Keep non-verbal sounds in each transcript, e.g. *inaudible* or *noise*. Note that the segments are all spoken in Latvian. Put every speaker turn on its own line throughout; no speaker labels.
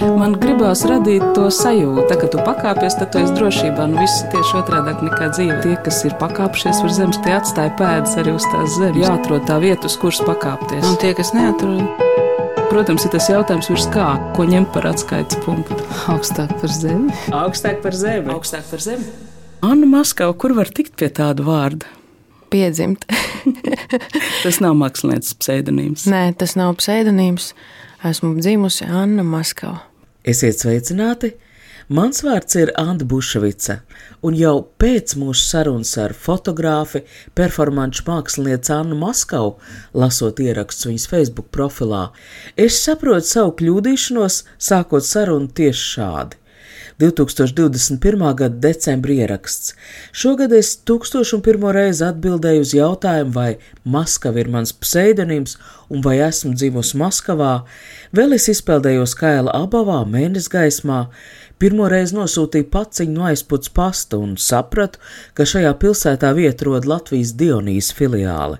Man gribās radīt to sajūtu, tā, ka tu pakāpies, tad tu esi drošībā. Nu, viss tieši otrādi nekā dzīve. Tie, kas ir pakāpšies uz zemes, tie atstāja pēdas arī uz tās zemes. Jāatrod tā vieta, uz kuras pakāpties.
Un tie, kas neatrod,
Protams, ir tas jautājums, virs kā, ko ņemt par atskaites punktu.
augstāk par zemi.
Augstāk par zemi. Augstāk par zemi. Anna Maskava, kur var tikt pie tāda vārda?
Piedzimt. *laughs*
Tas nav mākslinieces pseidonīms.
Nē, tas nav pseidonīms. Esmu dzimusi Anna Maskava.
Esiet sveicināti! Mans vārds ir Anna Bušvica, un jau pēc mūsu sarunas ar fotogrāfi, performanču mākslinieci Annu Maskavu, lasot ierakstus viņas Facebook profilā, es saprotu savu kļūdīšanos, sākot sarunu tieši šādi. 2021. gada decembra ieraksts. Šogad es tūkstošu un pirmo reizi atbildēju uz jautājumu, vai Maskava ir mans pseidonīms un vai esmu dzimusi Maskavā. Vēl es izpeldējos Kaila abavā, mēnesi gaismā, Pirmo reizi nosūtīju paciņu no aizputs pasta un sapratu, ka šajā pilsētā vieta rod Latvijas Dionīs filiāli.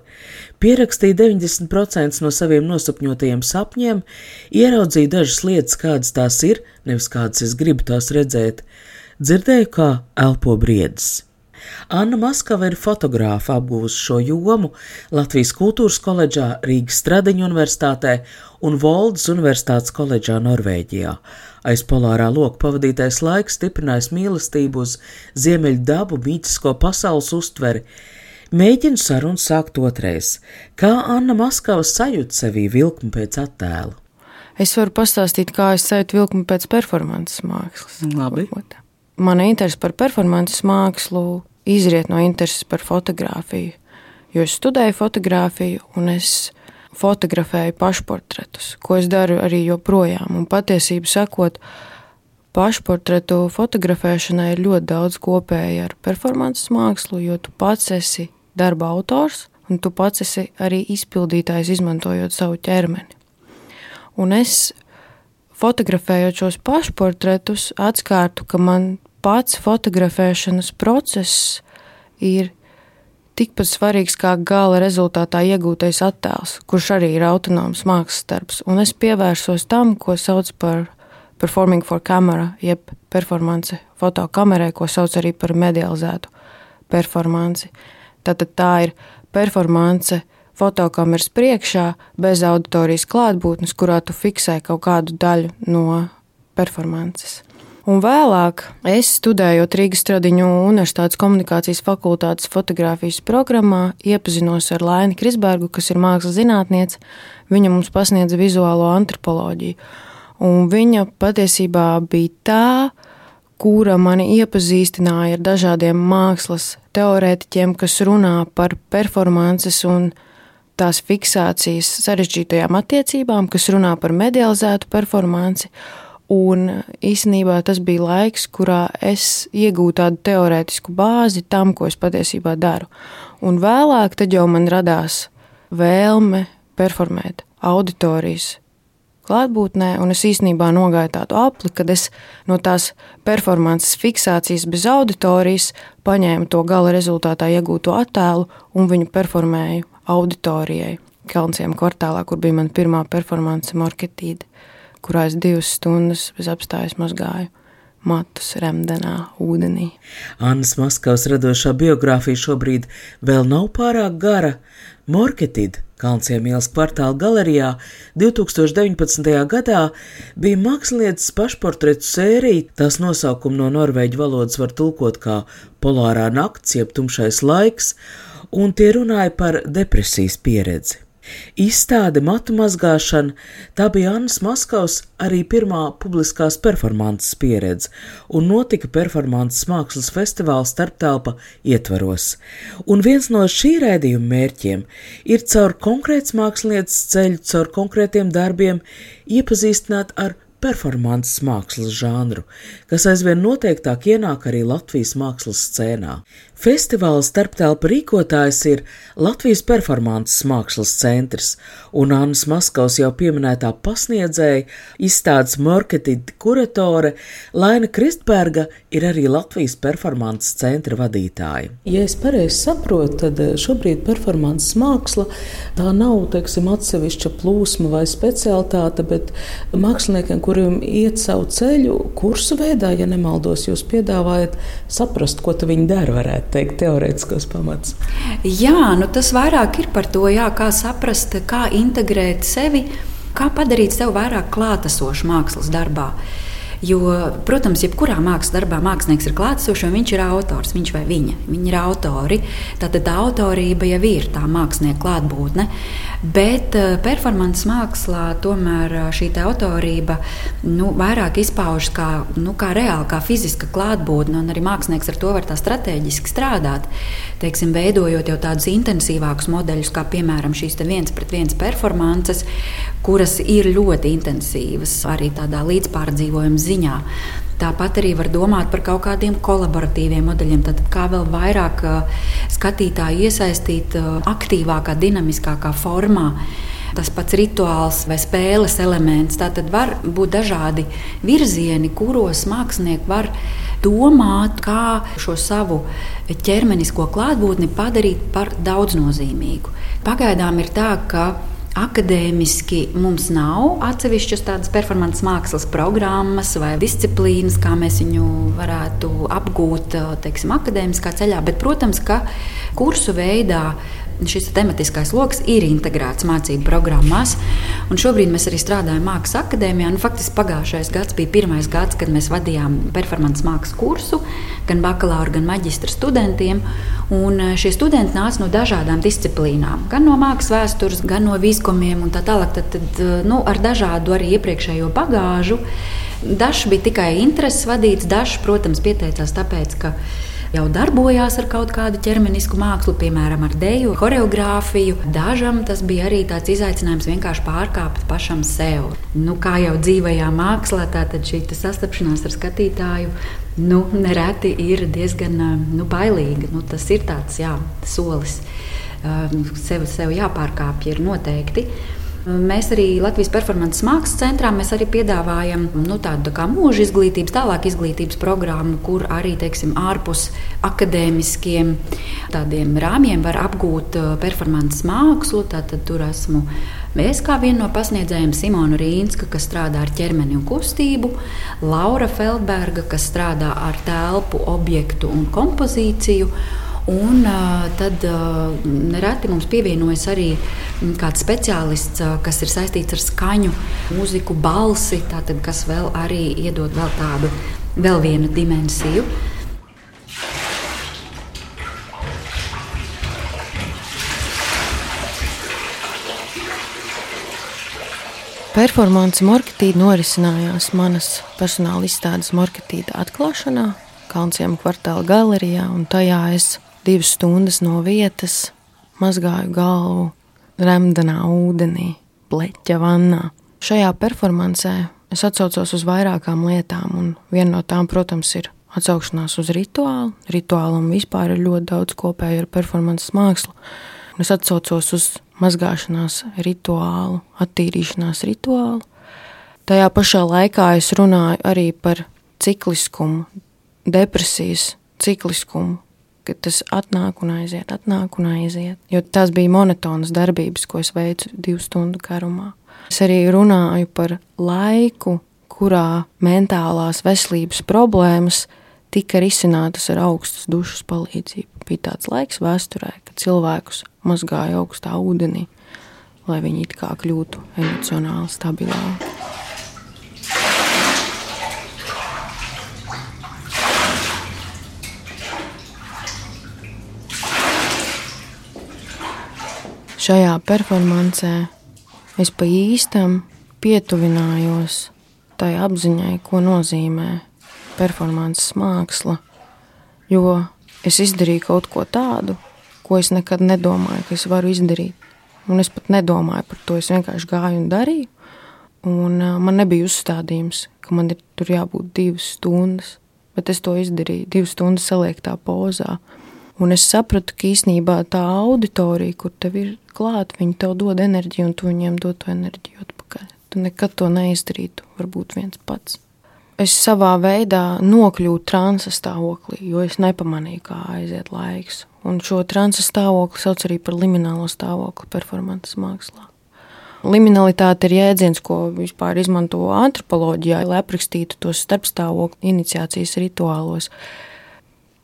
Pierakstīju 90% no saviem nosapņotajiem sapņiem, ieraudzīju dažas lietas, kādas tās ir, nevis kādas es gribu tās redzēt, dzirdēju, kā elpo briedis. Anna Maskava ir fotogrāfa apgūvusi šo jomu Latvijas Kultūras koledžā, Rīgas Stradiņu universitātē un Voldas Universitātes koledžā Norvēģijā. Aiz polārā loka pavadītais laiks stiprinājis mīlestību uz ziemeļu dabu, mītisko pasaules uztveri. Mēģinu sarunu sākt otrais. Kā Anna Maskava sajūt sevī vilkmu pēc attēla?
Es varu pastāstīt, kā es sajūtu vilkmu pēc performances mākslas.
Labi.
Mana interese par performances mākslu izriet no intereses par fotografiju. Jo es studēju fotografiju un es fotografēju pašportretus, ko es daru arī joprojām. Un patiesību sakot, pašportretu fotografēšanai ir ļoti daudz kopēja ar performances mākslu, jo tu pats esi darba autors un tu pats esi arī izpildītājs, izmantojot savu ķermeni. Un es fotografējot šos pašportretus, atkārtu, ka man pats fotografēšanas process ir tikpat svarīgs kā gala rezultātā iegūtais attēls, kurš arī ir autonoms mākslas darbs. Un es pievērsos tam, ko sauc par performing for camera, jeb performance fotokamerai, ko sauc arī par medializētu performanci. Tātad tā ir performance fotokameras priekšā bez auditorijas klātbūtnes, kurā tu fiksē kaut kādu daļu no performances. Un vēlāk es studējot Rīgas Stradiņu Universitātes komunikācijas fakultātes fotografijas programmā, iepazinos ar Laini Krisbergu, kas ir mākslas zinātniece. Viņa mums pasniedza vizuālo antropoloģiju. Un viņa patiesībā bija tā, kura mani iepazīstināja ar dažādiem mākslas teorētiķiem, kas runā par performances un tās fiksācijas sarežģītajām attiecībām, kas runā par medializētu performanci Un īstenībā tas bija laiks, kurā es iegūtu tādu teorētisku bāzi tam, ko es patiesībā daru. Un vēlāk jau man radās vēlme performēt auditorijas klātbūtnē, un es īstenībā nogāju tādu apli, kad es no tās performances fiksācijas bez auditorijas paņēmu to gala rezultātā iegūto attēlu un viņu performēju auditorijai Kalnciem kvartālā, kur bija mana pirmā performance marketīda kurā es divas stundas bez apstājas mazgāju matus remdenā, ūdenī.
Annas Maskavas radošā biogrāfija šobrīd vēl nav pārāk gara. Morketid Kalnciem ielas kvartāla galerijā 2019. gadā bija mākslinieces pašportretu sērija, tās nosaukumu no norvēģu valodas var tulkot kā polārā nakts, jeb tumšais laiks, un tie runāja par depresijas pieredzi. Izstāde matu mazgāšana tā bija Annas Maskavas arī pirmā publiskās performances pieredze, un notika performances mākslas festivāla starptelpa ietvaros. Un viens no šī rēdījuma mērķiem ir caur konkrēts mākslinieces ceļu, caur konkrētiem darbiem iepazīstināt ar performances mākslas žanru, kas aizvien noteiktāk ienāk arī Latvijas mākslas scēnā. Festivāla starptelpa rīkotājs ir Latvijas performances mākslas centrs, un Annas Maskavas jau pieminētā pasniedzēja, izstādes marketinga kuratore Laina Kristberga ir arī Latvijas performances centra vadītāja.
Ja es pareizi saprotu, tad eh, šobrīd performances māksla tā nav teiksim, atsevišķa plūsma vai specialitāte, bet māksliniekiem, kuri iet savu ceļu, kursu veidā, ja nemaldos, jūs piedāvājat saprast, ko viņi dara, varētu teikt, teorētiskos pamats.
Jā, nu tas vairāk ir par to, jā, kā saprast, kā integrēt sevi, kā padarīt sevi vairāk klātesošu mākslas darbā. Jo, protams, jebkurā mākslas darbā mākslinieks ir klātsošs, un viņš ir autors, viņš vai viņa. Viņi ir autori. Tātad autorība jau ir tā mākslinieka klātbūtne. Bet uh, performances mākslā tomēr uh, šī autorība nu, vairāk izpaužas kā, nu, kā reāli, kā fiziska klātbūtne. Arī mākslinieks ar to var tā strateģiski strādāt. Teiksim, veidojot jau tādus intensīvākus modeļus, kā piemēram šīs viens pret viens performances, kuras ir ļoti intensīvas arī tādā līdzpārdzīvojuma ziņā ziņā. Tāpat arī var domāt par kaut kādiem kolaboratīviem modeļiem, tad kā vēl vairāk skatītāju iesaistīt aktīvākā, dinamiskākā formā. Tas pats rituāls vai spēles elements. Tā tad var būt dažādi virzieni, kuros mākslinieki var domāt, kā šo savu ķermenisko klātbūtni padarīt par daudznozīmīgu. Pagaidām ir tā, ka Akadēmiski mums nav atsevišķas tādas performances mākslas programmas vai disciplīnas, kā mēs viņu varētu apgūt teiksim, akadēmiskā ceļā, bet, protams, ka kursu veidā šis tematiskais lokus ir integrēts mācību programmās. Šobrīd mēs arī strādājam Mākslas akadēmijā. Nu, faktiski pagājušais gads bija pirmais gads, kad mēs vadījām performances mākslas kursu gan bakalaura, gan maģistra studentiem. Un eh, šie studenti nāca no dažādām disciplīnām, gan no mākslas vēstures, gan no viskomiem un tā tālāk. Tad, tad, eh, nu, ar dažādu arī iepriekšējo bagāžu. Dažs bija tikai intereses vadīts, dažs, protams, pieteicās tāpēc, ka jau darbojās ar kaut kādu ķermenisku mākslu, piemēram, ar dēļu, choreogrāfiju. Dažam tas bija arī tāds izaicinājums vienkārši pārkāpt pašam sev. Nu, kā jau dzīvajā mākslā, tad šī sastapšanās ar skatītāju nu, nereti ir diezgan nu, bailīga. Nu, tas ir tāds jā, solis. Sev, sev jāpārkāpj, ir noteikti. Mēs arī Latvijas performances mākslas centrā piedāvājam nu, tādu tā mūža izglītības, tālāk izglītības programmu, kur arī teiksim, ārpus akadēmiskiem rāmjiem var apgūt uh, performances mākslu. Tātad tur esmu Es kā viena no pasniedzējiem Simona Rīnska, kas strādā ar ķermeni un kustību, Laura Feldberga, kas strādā ar telpu, objektu un kompozīciju. Un tad nereti mums pievienojas arī kāds speciālists, kas ir saistīts ar skaņu, mūziku, balsi, tātad, kas vēl arī iedod vēl tādu vēl vienu dimensiju.
Performance marketīte norisinājās manas personāla izstādes marketīta atklāšanā Kalnciem kvartāla galerijā, un tajā es divas stundas no vietas mazgāju galvu remdenā ūdenī, bleķa vannā. Šajā performancē es atcaucos uz vairākām lietām, un viena no tām, protams, ir atsaukšanās uz rituālu. Rituālam vispār ir ļoti daudz kopēju ar performances mākslu. Es atcaucos uz mazgāšanās rituālu, attīrīšanās rituālu. Tajā pašā laikā es runāju arī par cikliskumu, depresijas cikliskumu, ka tas atnāk un aiziet, atnāk un aiziet. Jo tās bija monotonas darbības, ko es veicu divu stundu garumā. Es arī runāju par laiku, kurā mentālās veselības problēmas tika risinātas ar augstas dušas palīdzību. Bija tāds laiks vēsturē, kad cilvēkus mazgāja augstā ūdenī, lai viņi it kā kļūtu emocionāli stabilāki. Šajā performancē es pa īstam pietuvinājos tai apziņai, ko nozīmē performances māksla, jo es izdarīju kaut ko tādu, ko es nekad nedomāju, ka es varu izdarīt. Un es pat nedomāju par to, es vienkārši gāju un darīju. Un uh, man nebija uzstādījums, ka man ir tur jābūt divas stundas, bet es to izdarīju divas stundas saliektā pozā. Un es sapratu, ka īsnībā tā auditorija, kur tev ir klāta, viņi tev dod enerģiju, un tu viņiem dod to enerģiju atpakaļ. Tu nekad to neizdarītu, varbūt viens pats. Es savā veidā nokļuvu transa stāvoklī, jo es nepamanīju, kā aiziet laiks. Un šo transa stāvokli sauc arī par liminālo stāvokli performances mākslā. Liminalitāte ir jēdziens, ko vispār izmanto antropoloģijā, lai aprakstītu tos starpstāvokļu iniciācijas rituālos.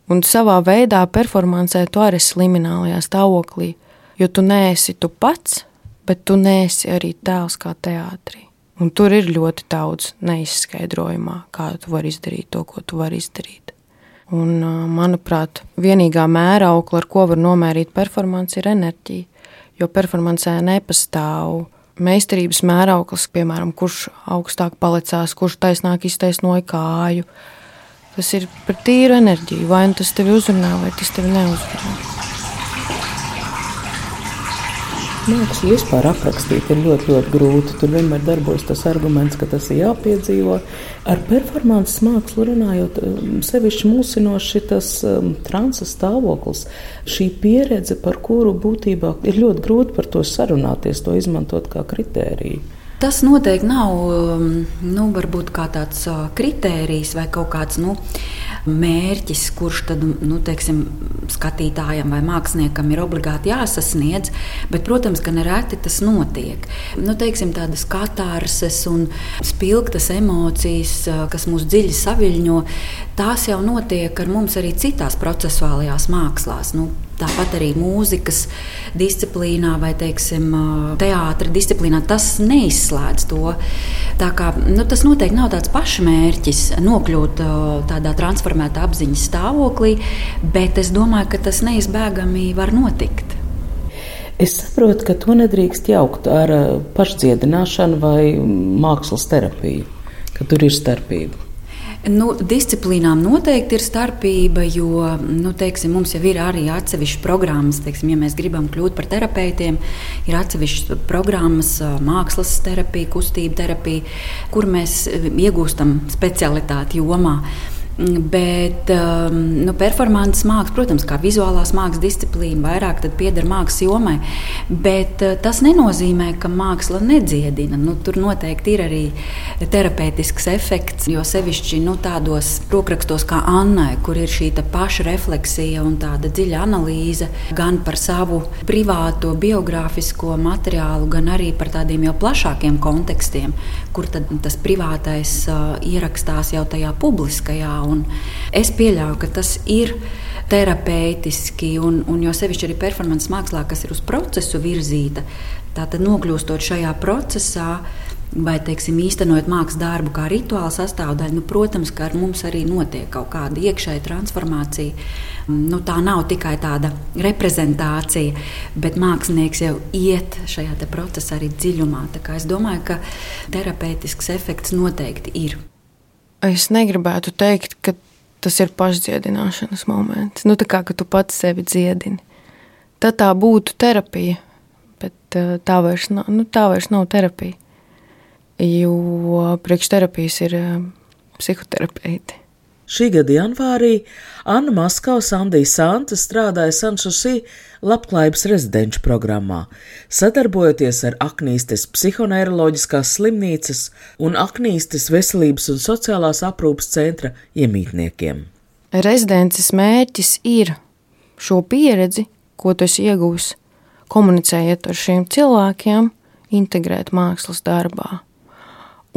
Un savā veidā performancē tu arī esi liminālajā stāvoklī, jo tu neesi tu pats, bet tu neesi arī tēls kā teātrī. Un tur ir ļoti daudz neizskaidrojumā, kā tu vari izdarīt to, ko tu vari izdarīt. Un, manuprāt, vienīgā mēraukla, ar ko var nomērīt performanci, ir enerģija. Jo performancē nepastāv meistarības mērauklis, piemēram, kurš augstāk palicās, kurš taisnāk iztaisnoja kāju. Tas ir par tīru enerģiju. Vai nu tas tevi uzrunā, vai tas tevi neuzrunā.
Mākslu vispār aprakstīt ir ļoti, ļoti grūti. Tur vienmēr darbojas tas arguments, ka tas ir jāpiedzīvo. Ar performances mākslu runājot, um, sevišķi mulsinoši tas um, transa stāvoklis, šī pieredze, par kuru būtībā ir ļoti grūti par to sarunāties, to izmantot kā kritēriju.
Tas noteikti nav um, nu, tāds uh, kritērijs vai kaut kāds nu, mērķis, kurš tad, nu, teiksim, skatītājam vai māksliniekam ir obligāti jāsasniedz. Bet, protams, ka nereti tas notiek. Nu, teiksim, tādas katārses un spilgtas emocijas, uh, kas mūs dziļi saviļņo, tās jau notiek ar mums arī citās procesuālajās mākslās. Nu, Tāpat arī mūzikas disciplīnā vai teiksim, teātris disciplīnā tas neizslēdz to. Kā, nu, tas noteikti nav tāds pašmērķis nokļūt tādā transformētā apziņas stāvoklī, bet es domāju, ka tas neizbēgami var notikt.
Es saprotu, ka to nedrīkst jaukt ar pašdziedināšanu vai mākslas terapiju, ka tur ir starpība.
Nu, disciplīnām noteikti ir starpība, jo nu, teiksim, mums jau ir arī atsevišķas programmas. Teiksim, ja mēs gribam kļūt par terapeitiem, ir atsevišķas programmas, mākslas terapija, kustība terapija, kur mēs iegūstam specialitāti jomā. Bet um, nu, performances māksla, protams, kā vizuālās mākslas disciplīna, vairāk pieder mākslas jomai. Bet uh, tas nenozīmē, ka māksla nedziedina. Nu, tur noteikti ir arī terapeitisks efekts, jo sevišķi nu, tādos rokrakstos kā Annai, kur ir šī pašrefleksija un tāda dziļa analīze gan par savu privāto biogrāfisko materiālu, gan arī par tādiem jau plašākiem kontekstiem, kur tas privātais uh, ierakstās jau tajā publiskajā Un es pieļauju, ka tas ir terapeitiski, un, un jo sevišķi arī performances mākslā, kas ir uz procesu virzīta, tātad nokļūstot šajā procesā. Vai, teiksim, īstenojot mākslas darbu kā rituāla sastāvdaļu, nu, protams, ka ar mums arī notiek kaut kāda iekšēja transformācija. Nu, tā nav tikai tāda reprezentācija, bet mākslinieks jau iet šajā procesā arī dziļumā. Es domāju, ka terapeitisks efekts noteikti ir
es negribētu teikt, ka tas ir pašdziedināšanas moments. Nu, tā kā tu pats sevi dziedini. Tad tā būtu terapija, bet eh, tā vairs nav, nu, tā vairs nav terapija. Jo priekšterapijas ir eh, psihoterapeiti.
Šī gada janvārī Anna Maskavs, Andija Santa strādāja Sanšusī labklājības rezidenču programmā, sadarbojoties ar Aknīstes psihoneiroloģiskās slimnīcas un Aknīstes veselības un sociālās aprūpas centra iemītniekiem.
Rezidences mērķis ir šo pieredzi, ko tu esi iegūmis, komunicējot ar šiem cilvēkiem, integrēt mākslas darbā.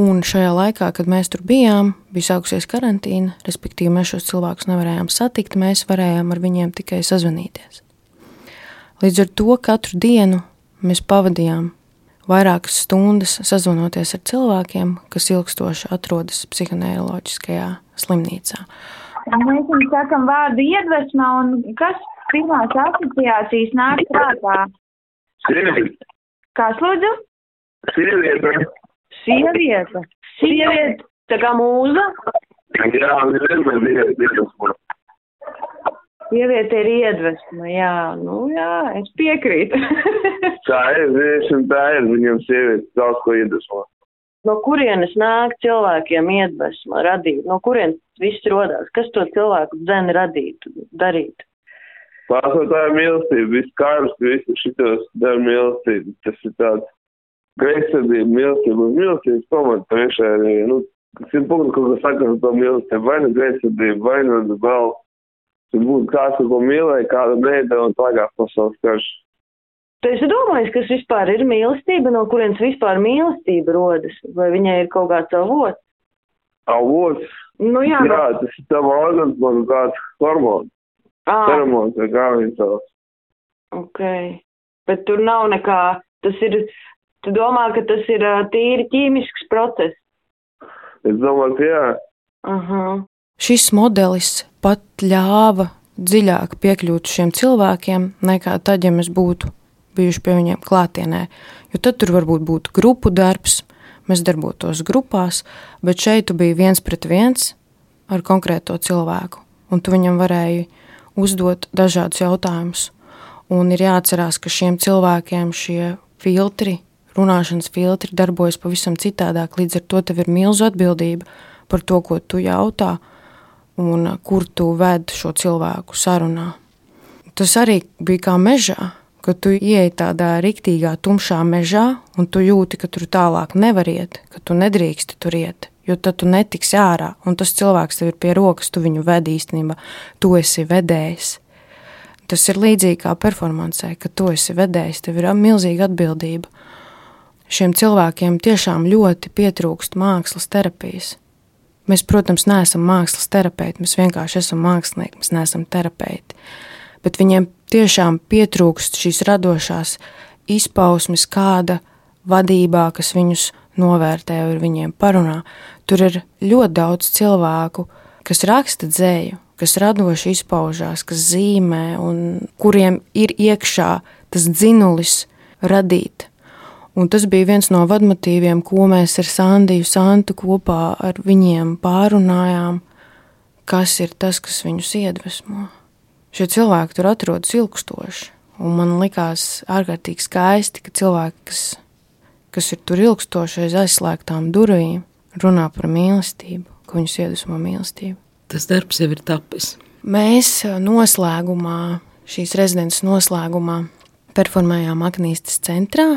Un šajā laikā, kad mēs tur bijām, bija sākusies karantīna, respektīvi mēs šos cilvēkus nevarējām satikt, mēs varējām ar viņiem tikai sazvanīties. Līdz ar to katru dienu mēs pavadījām vairākas stundas sazvanoties ar cilvēkiem, kas ilgstoši atrodas psihoneiroloģiskajā slimnīcā.
Mēs jums sakam vārdu iedvesmā, un kas pirmās asociācijas nāk prātā?
Sieviete.
Kas lūdzu?
Sieviete.
Sieviete. Sieviete. Tā kā mūza?
Jā, vienmēr ir iedvesma.
Sieviete ir iedvesma, jā, nu jā, es piekrītu. *laughs*
tā ir, vienkārši tā ir, viņam sieviete daudz ko iedvesmo.
No kurienes nāk cilvēkiem iedvesma radīt? No kurienes viss rodās? Kas to cilvēku dzen radīt, darīt?
Pārsvarā tā ir mīlestība, viss kārs, visu šitos dara mīlestību. Tas ir tāds greizsirdība, mīlestība un mīlestības pamata priekšā arī, nu, simt punktu kaut kas saka ar to mīlestību, vai nu greizsirdība, vai nu vēl, tur būtu kāds, ko mīlēja, kāda neida un tagad pasaules karš.
Tu esi domājis, kas vispār ir mīlestība, no kurienes vispār mīlestība rodas, vai viņai ir kaut kāds avots?
Avots?
Nu jā,
jā tas ir tava organisma kāds hormons. Ceremons, vai kā viņš sauc.
Ok. Bet tur nav nekā, tas ir, tu domā, ka tas ir tīri ķīmisks process?
Es domāju, ka jā.
Aha.
Šis modelis pat ļāva dziļāk piekļūt šiem cilvēkiem nekā tad, ja mēs būtu bijuši pie viņiem klātienē. Jo tad tur varbūt būtu grupu darbs, mēs darbotos grupās, bet šeit tu biji viens pret viens ar konkrēto cilvēku, un tu viņam varēji uzdot dažādus jautājumus. Un ir jāatcerās, ka šiem cilvēkiem šie filtri, runāšanas filtri darbojas pavisam citādāk. Līdz ar to tev ir milzu atbildība par to, ko tu jautā un kur tu ved šo cilvēku sarunā. Tas arī bija kā mežā, kad tu ieej tādā riktīgā, tumšā mežā, un tu jūti, ka tur tālāk nevar iet, ka tu nedrīksti tur iet jo tad tu netiksi ārā, un tas cilvēks tev ir pie rokas, tu viņu vedi īstenībā, tu esi vedējs. Tas ir līdzīgi kā performancē, ka tu esi vedējs, tev ir milzīga atbildība. Šiem cilvēkiem tiešām ļoti pietrūkst mākslas terapijas. Mēs, protams, neesam mākslas terapeiti, mēs vienkārši esam mākslinieki, mēs neesam terapeiti. Bet viņiem tiešām pietrūkst šīs radošās izpausmes, kāda vadībā, kas viņus novērtē, ar viņiem parunā. Tur ir ļoti daudz cilvēku, kas raksta dzēju, kas radoši izpaužās, kas zīmē, un kuriem ir iekšā tas dzinulis radīt. Un tas bija viens no vadmotīviem, ko mēs ar Sandiju Santu kopā ar viņiem pārunājām, kas ir tas, kas viņus iedvesmo. Šie cilvēki tur atrodas ilgstoši, un man likās ārkārtīgi skaisti, ka cilvēki, kas kas ir tur ilgstoši aiz aizslēgtām durvīm, runā par mīlestību, ka viņus iedvesmo mīlestību.
Tas darbs jau ir tapis.
Mēs noslēgumā, šīs rezidences noslēgumā, performējām Agnīstas centrā,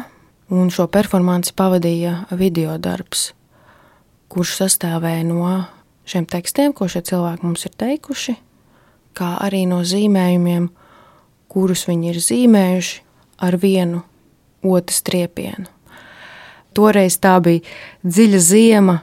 un šo performanci pavadīja video darbs, kurš sastāvēja no šiem tekstiem, ko šie cilvēki mums ir teikuši, kā arī no zīmējumiem, kurus viņi ir zīmējuši ar vienu otru striepienu. Toreiz tā bija dziļa ziema,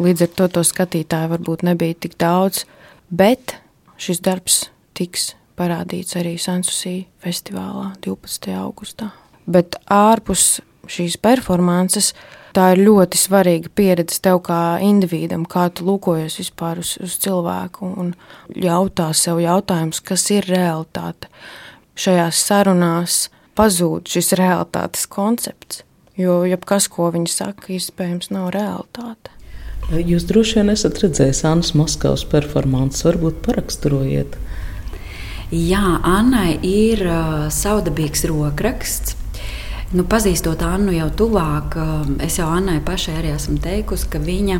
līdz ar to to skatītāju varbūt nebija tik daudz, bet šis darbs tiks parādīts arī Sansusī festivālā 12. augustā. Bet ārpus šīs performances tā ir ļoti svarīga pieredze tev kā individam, kā tu lūkojies vispār uz, uz cilvēku un jautā sev jautājumus, kas ir realitāte. Šajās sarunās pazūd šis realitātes koncepts. Jo jebkas, ko viņi saka, iespējams, nav realitāte.
Jūs droši vien esat redzējis Annas Moskavas performances, varbūt paraksturojiet.
Jā, Annai ir uh, saudabīgs rokraksts. Nu, pazīstot Annu jau tuvāk, uh, es jau Annai pašai arī esmu teikusi, ka viņa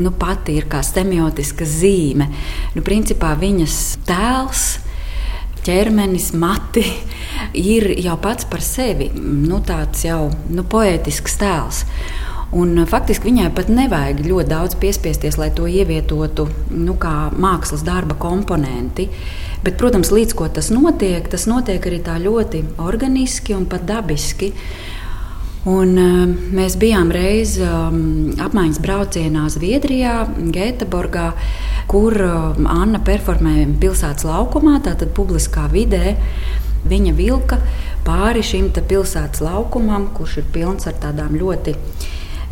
nu, pati ir kā semiotiska zīme. Nu, principā viņas tēls ķermenis, mati *laughs* ir jau pats par sevi nu, tāds jau nu, poētisks tēls. Un, faktiski viņai pat nevajag ļoti daudz piespiesties, lai to ievietotu nu, kā mākslas darba komponenti. Bet, protams, līdz ko tas notiek, tas notiek arī tā ļoti organiski un pat dabiski. Un, uh, mēs bijām reiz um, apmaiņas braucienā Zviedrijā, Gēteborgā, kur uh, Anna performēja pilsētas laukumā, tātad publiskā vidē. Viņa vilka pāri šim pilsētas laukumam, kurš ir pilns ar tādām ļoti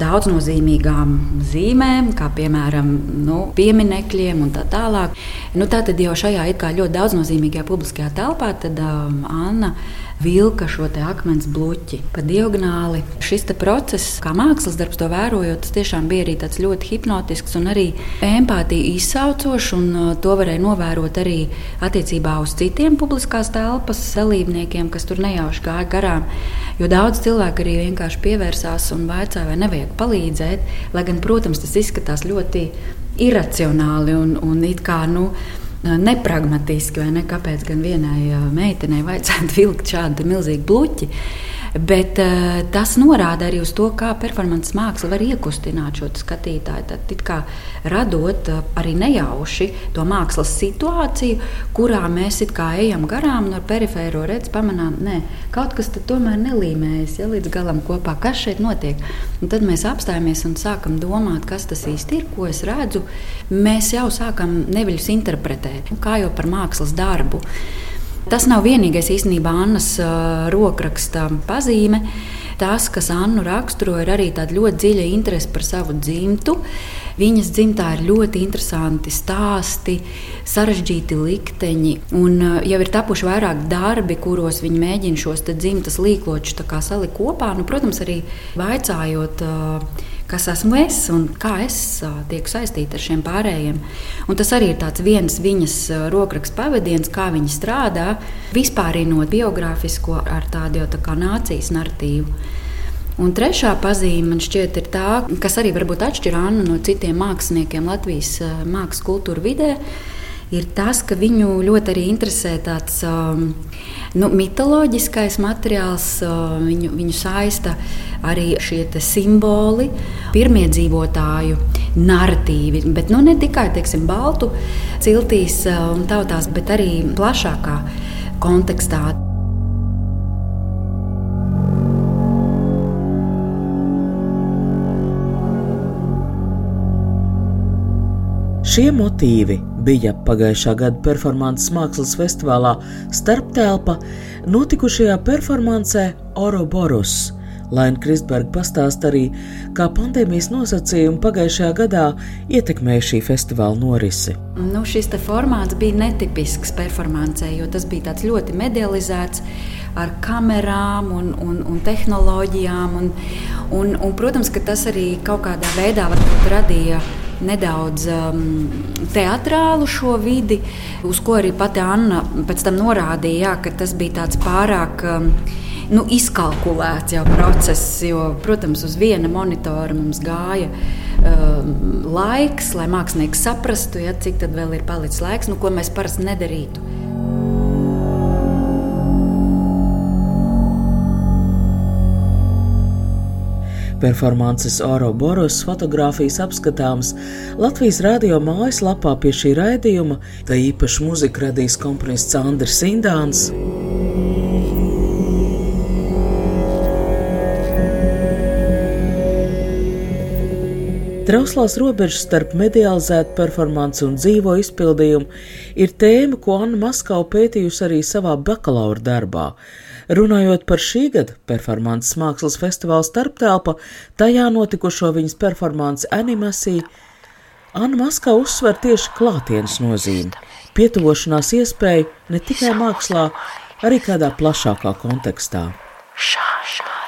daudznozīmīgām zīmēm, kā piemēram nu, pieminekļiem un tā tālāk. Nu, tā tad jau šajā ļoti daudznozīmīgajā publiskajā telpā tad, um, Anna vilka šo akmens bloķi pa diagonāli. Šis process, kā mākslas darbs, to vērojot, tas tiešām bija arī ļoti hipnotisks un arī empātija izsaucošs. Uh, to varēja novērot arī attiecībā uz citiem publiskās telpas dalībniekiem, kas tur nejauši gāja garām. Jo daudz cilvēku arī vienkārši pievērsās un vaicāja, vai nevajag palīdzēt. Lai gan, protams, tas izskatās ļoti iracionāli un, un it kā. Nu, nepragmatiski, vai ne? Kāpēc gan vienai meitenei vajadzētu vilkt šādu milzīgu bloķi? Bet uh, tas norāda arī uz to, kā performances māksla var iekustināt šo skatītāju. Tad, kā radot uh, arī nejauši to mākslas situāciju, kurā mēs ejam garām un ar perifēro redzi pamanām, ka kaut kas tomēr nelīmējas ja, līdz galam kopā. Kas šeit notiek? Un tad mēs apstājamies un sākam domāt, kas tas īsti ir, ko es redzu. Mēs jau sākam neviļus interpretēt, kā jau par mākslas darbu. Tas nav vienīgais īstenībā Annas rokraksta pazīme. Tas, kas Annu raksturo, ir arī tāda ļoti dziļa interese par savu dzimtu. Viņas dzimtā ir ļoti interesanti stāsti, sarežģīti likteņi. Un jau ir tapuši vairāk darbi, kuros viņi mēģina šos dzimtas līkločus salikt kopā. Nu, protams, arī vaicājot. Uh, kas esmu es un kā es tieku saistīta ar šiem pārējiem. Un tas arī ir viens viņas rokrakstu pavadiens, kā viņa strādā, vispārinot biogrāfisko ar tādu jau tā kā nācijas narratīvu. Un trešā pazīme man šķiet ir tā, kas arī varbūt atšķir Annu no citiem māksliniekiem Latvijas mākslas kultūra vidē ir tas, ka viņu ļoti arī interesē tāds um, nu, mitoloģiskais materiāls. Uh, viņu, viņu saista arī šie simboli, pirmie dzīvotāju narratīvi. Bet nu, ne tikai teiksim, baltu ciltīs uh, un tautās, bet arī plašākā kontekstā.
Šie motīvi bija pagājušā gada performances mākslas festivālā Starptelpa notikušajā performancē Oroborus. Laina Kristberga pastāsta arī, kā pandēmijas nosacījumi pagājušajā gadā ietekmēja šī festivāla norisi.
Nu, šis formāts bija netipisks performancē, jo tas bija ļoti medializēts ar kamerām un, un, un tehnoloģijām. Un, un, un, protams, ka tas arī kaut kādā veidā radīja nedaudz um, teatrālu šo vidi, uz ko arī pati Anna pēc tam norādīja, jā, ka tas bija tāds pārāk. Um, nu, izkalkulēts jau process, jo, protams, uz viena monitora mums gāja um, laiks, lai mākslinieks saprastu, ja, cik tad vēl ir palicis laiks, nu, ko mēs parasti nedarītu.
Performances Oroboros fotografijas apskatāms Latvijas radio mājaslapā pie šī raidījuma, tā īpaši muzika radīs komponists Andris Indāns. Trauslās robežas starp medializētu performanci un dzīvo izpildījumu ir tēma, ko Anna Maskava pētījusi arī savā bakalaura darbā. Runājot par šī gada performances mākslas festivāla starptelpa, tajā notikušo viņas performanci animāciju, Anna Maskā uzsver tieši klātienes nozīmi, pietuvošanās iespēju ne tikai mākslā, arī kādā plašākā kontekstā. Šā, šā.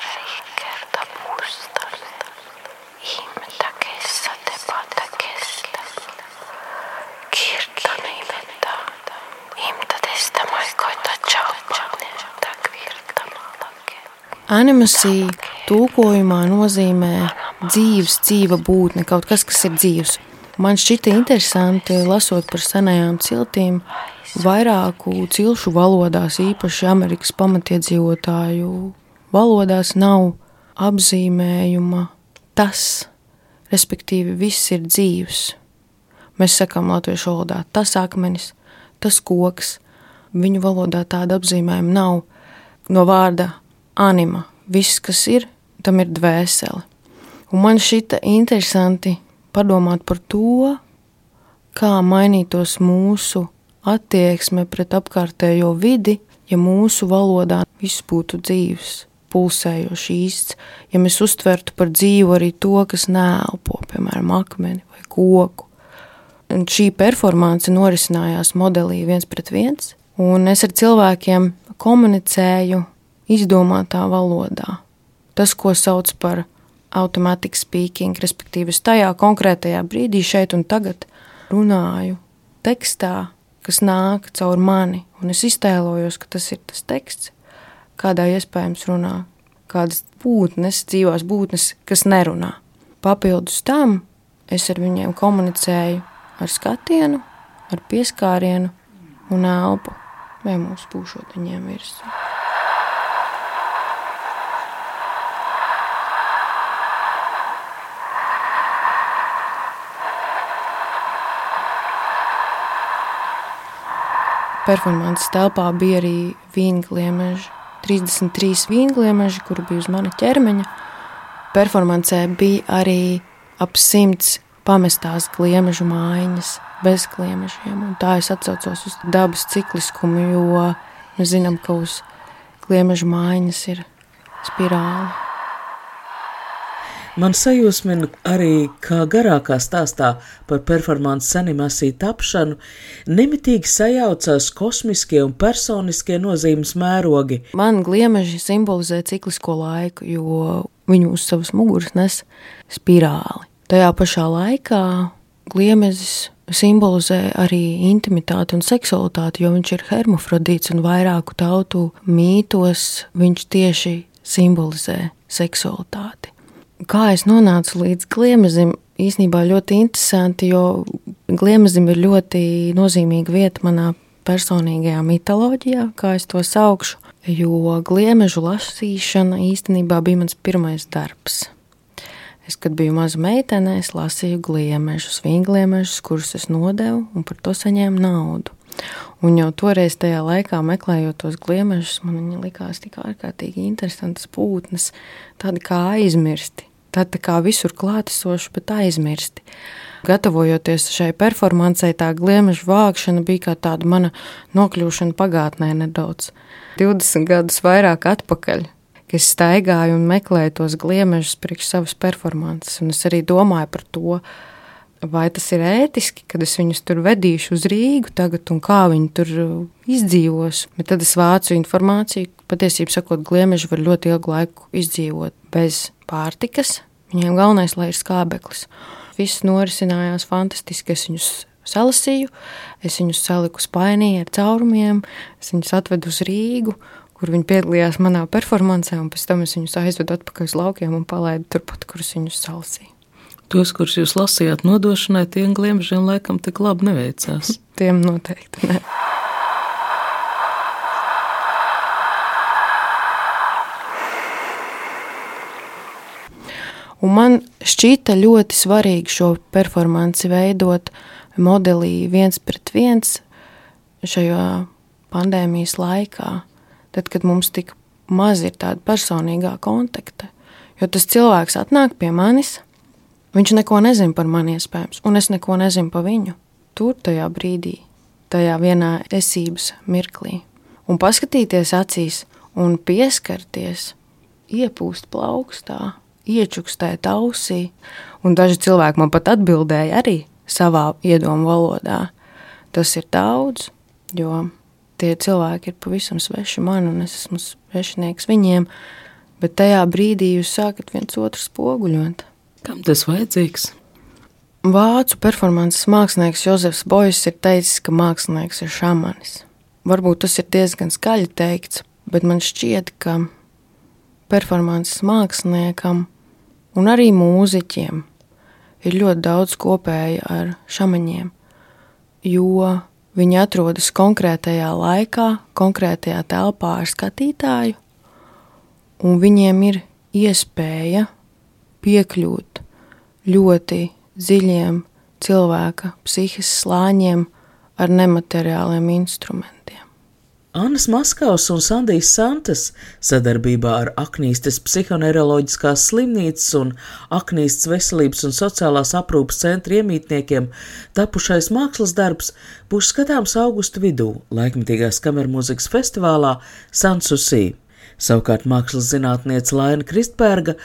Animācija tulkojumā nozīmē dzīves, dzīva būtne, kaut kas, kas ir dzīves. Man šķita interesanti, lasot par senajām ciltīm, vairāku cilšu valodās, īpaši Amerikas pamatiedzīvotāju valodās, nav apzīmējuma tas, respektīvi, viss ir dzīves. Mēs sakām latviešu valodā tas akmenis, tas koks. Viņu valodā tāda apzīmējuma nav no vārda anima. Viss, kas ir, tam ir dvēsele. Un man šķita interesanti padomāt par to, kā mainītos mūsu attieksme pret apkārtējo vidi, ja mūsu valodā viss būtu dzīves, pulsējošs īsts, ja mēs uztvertu par dzīvu arī to, kas nēlpo, piemēram, akmeni vai koku. Un šī performance norisinājās modelī viens pret viens, un es ar cilvēkiem komunicēju izdomātā valodā. Tas, ko sauc par automatic speaking, respektīvi, es tajā konkrētajā brīdī, šeit un tagad runāju tekstā, kas nāk caur mani, un es iztēlojos, ka tas ir tas teksts, kādā iespējams runā kādas būtnes, dzīvās būtnes, kas nerunā. Papildus tam es ar viņiem komunicēju ar skatienu, ar pieskārienu un elpu, vai mūsu pūšot viņiem virsū. Performances telpā bija arī vīngliemeži. 33 vīngliemeži, kuri bija uz mana ķermeņa. Performancē bija arī ap simts pamestās gliemežu mājiņas bez gliemežiem. Un tā es atcaucos uz dabas cikliskumu, jo mēs zinām, ka uz gliemežu mājiņas ir spirāli.
Man sajūsmina arī, kā garākā stāstā par performances animāciju tapšanu, nemitīgi sajaucās kosmiskie un personiskie nozīmes mērogi.
Man gliemeži simbolizē ciklisko laiku, jo viņu uz savas muguras nes spirāli. Tajā pašā laikā gliemezis simbolizē arī intimitāti un seksualitāti, jo viņš ir hermafrodīts un vairāku tautu mītos viņš tieši simbolizē seksualitāti. Kā es nonācu līdz gliemezim, īsnībā ļoti interesanti, jo gliemezim ir ļoti nozīmīga vieta manā personīgajā mitoloģijā, kā es to saukšu, jo gliemežu lasīšana īstenībā bija mans pirmais darbs. Es, kad biju maza meitene, es lasīju gliemežus, vīngliemežus, kurus es nodevu un par to saņēmu naudu. Un jau toreiz, tajā laikā, meklējot tos gliemežus, man viņi likās tik ārkārtīgi interesantas pūtnes, tādi kā aizmirsti. Tādi tā kā visur klātesoši, bet aizmirsti. Gatavojoties šai performancei, tā gliemežu vākšana bija kā tāda mana nokļūšana pagātnē nedaudz. 20 gadus vairāk atpakaļ, ka es staigāju un meklēju tos gliemežus priekš savas performances, un es arī domāju par to, vai tas ir ētiski, kad es viņus tur vedīšu uz Rīgu tagad, un kā viņi tur izdzīvos. Bet tad es vācu informāciju, patiesībā sakot, gliemeži var ļoti ilgu laiku izdzīvot bez pārtikas. Viņiem galvenais, lai ir skābeklis. Viss norisinājās fantastiski. Es viņus salasīju, es viņus saliku spainī ar caurumiem, es viņus atvedu uz Rīgu, kur viņi piedalījās manā performancē, un pēc tam es viņus aizvedu atpakaļ uz laukiem un palaidu turpat, kurus viņus salasīju.
Tos, kurus jūs lasījāt nodošanai, tiem gliemžiem laikam tik labi neveicās.
Tiem noteikti ne. Un man šķita ļoti svarīgi šo performanci veidot modelī viens pret viens šajā pandēmijas laikā tad, kad mums tik maz ir tāda personīgā kontakta. Jo tas cilvēks atnāk pie manis, viņš neko nezina par mani iespējams, un es neko nezinu par viņu. Tur tajā brīdī, tajā vienā esības mirklī. Un paskatīties acīs un pieskarties, iepūst plaukstā, iečukstēt ausī, un daži cilvēki man pat atbildēja arī savā iedomu valodā. Tas ir daudz, jo tie cilvēki ir pavisam sveši man, un es esmu svešinieks viņiem. Bet tajā brīdī jūs sākat viens otru spoguļot.
Kam tas vajadzīgs?
Vācu performances mākslinieks Jozefs Bojas ir teicis, ka mākslinieks ir šamanis. Varbūt tas ir diezgan skaļi teikts, bet man šķiet, ka performances māksliniekam un arī mūziķiem ir ļoti daudz kopēja ar šamaņiem, jo Viņi atrodas konkrētajā laikā, konkrētajā telpā ar skatītāju, un viņiem ir iespēja piekļūt ļoti dziļiem cilvēka psihiskiem slāņiem ar nemateriāliem instrumentiem.
Annas Maskavas un Sandijas Santas sadarbībā ar Aknīstes psihoneiroloģiskās slimnīcas un Aknīstes veselības un sociālās aprūpas centra iemītniekiem tapušais mākslas darbs būs skatāms augusta vidū laikmetīgās kamermūzikas festivālā Sansusī. Savukārt mākslas zinātniece Laina Kristberga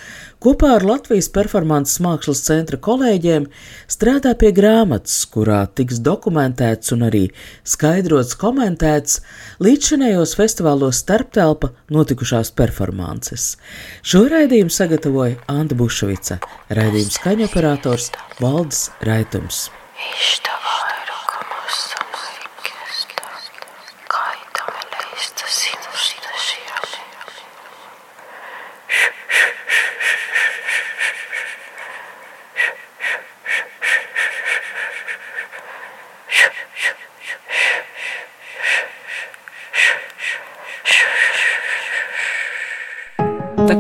kopā ar Latvijas performances mākslas centra kolēģiem strādā pie grāmatas, kurā tiks dokumentēts un arī skaidrots komentēts līdzšanējos festivālos starptelpa notikušās performances. Šo raidījumu sagatavoja Anta Bušvica, raidījuma skaņoperators Valdis Raitums. Ištavā.
tā,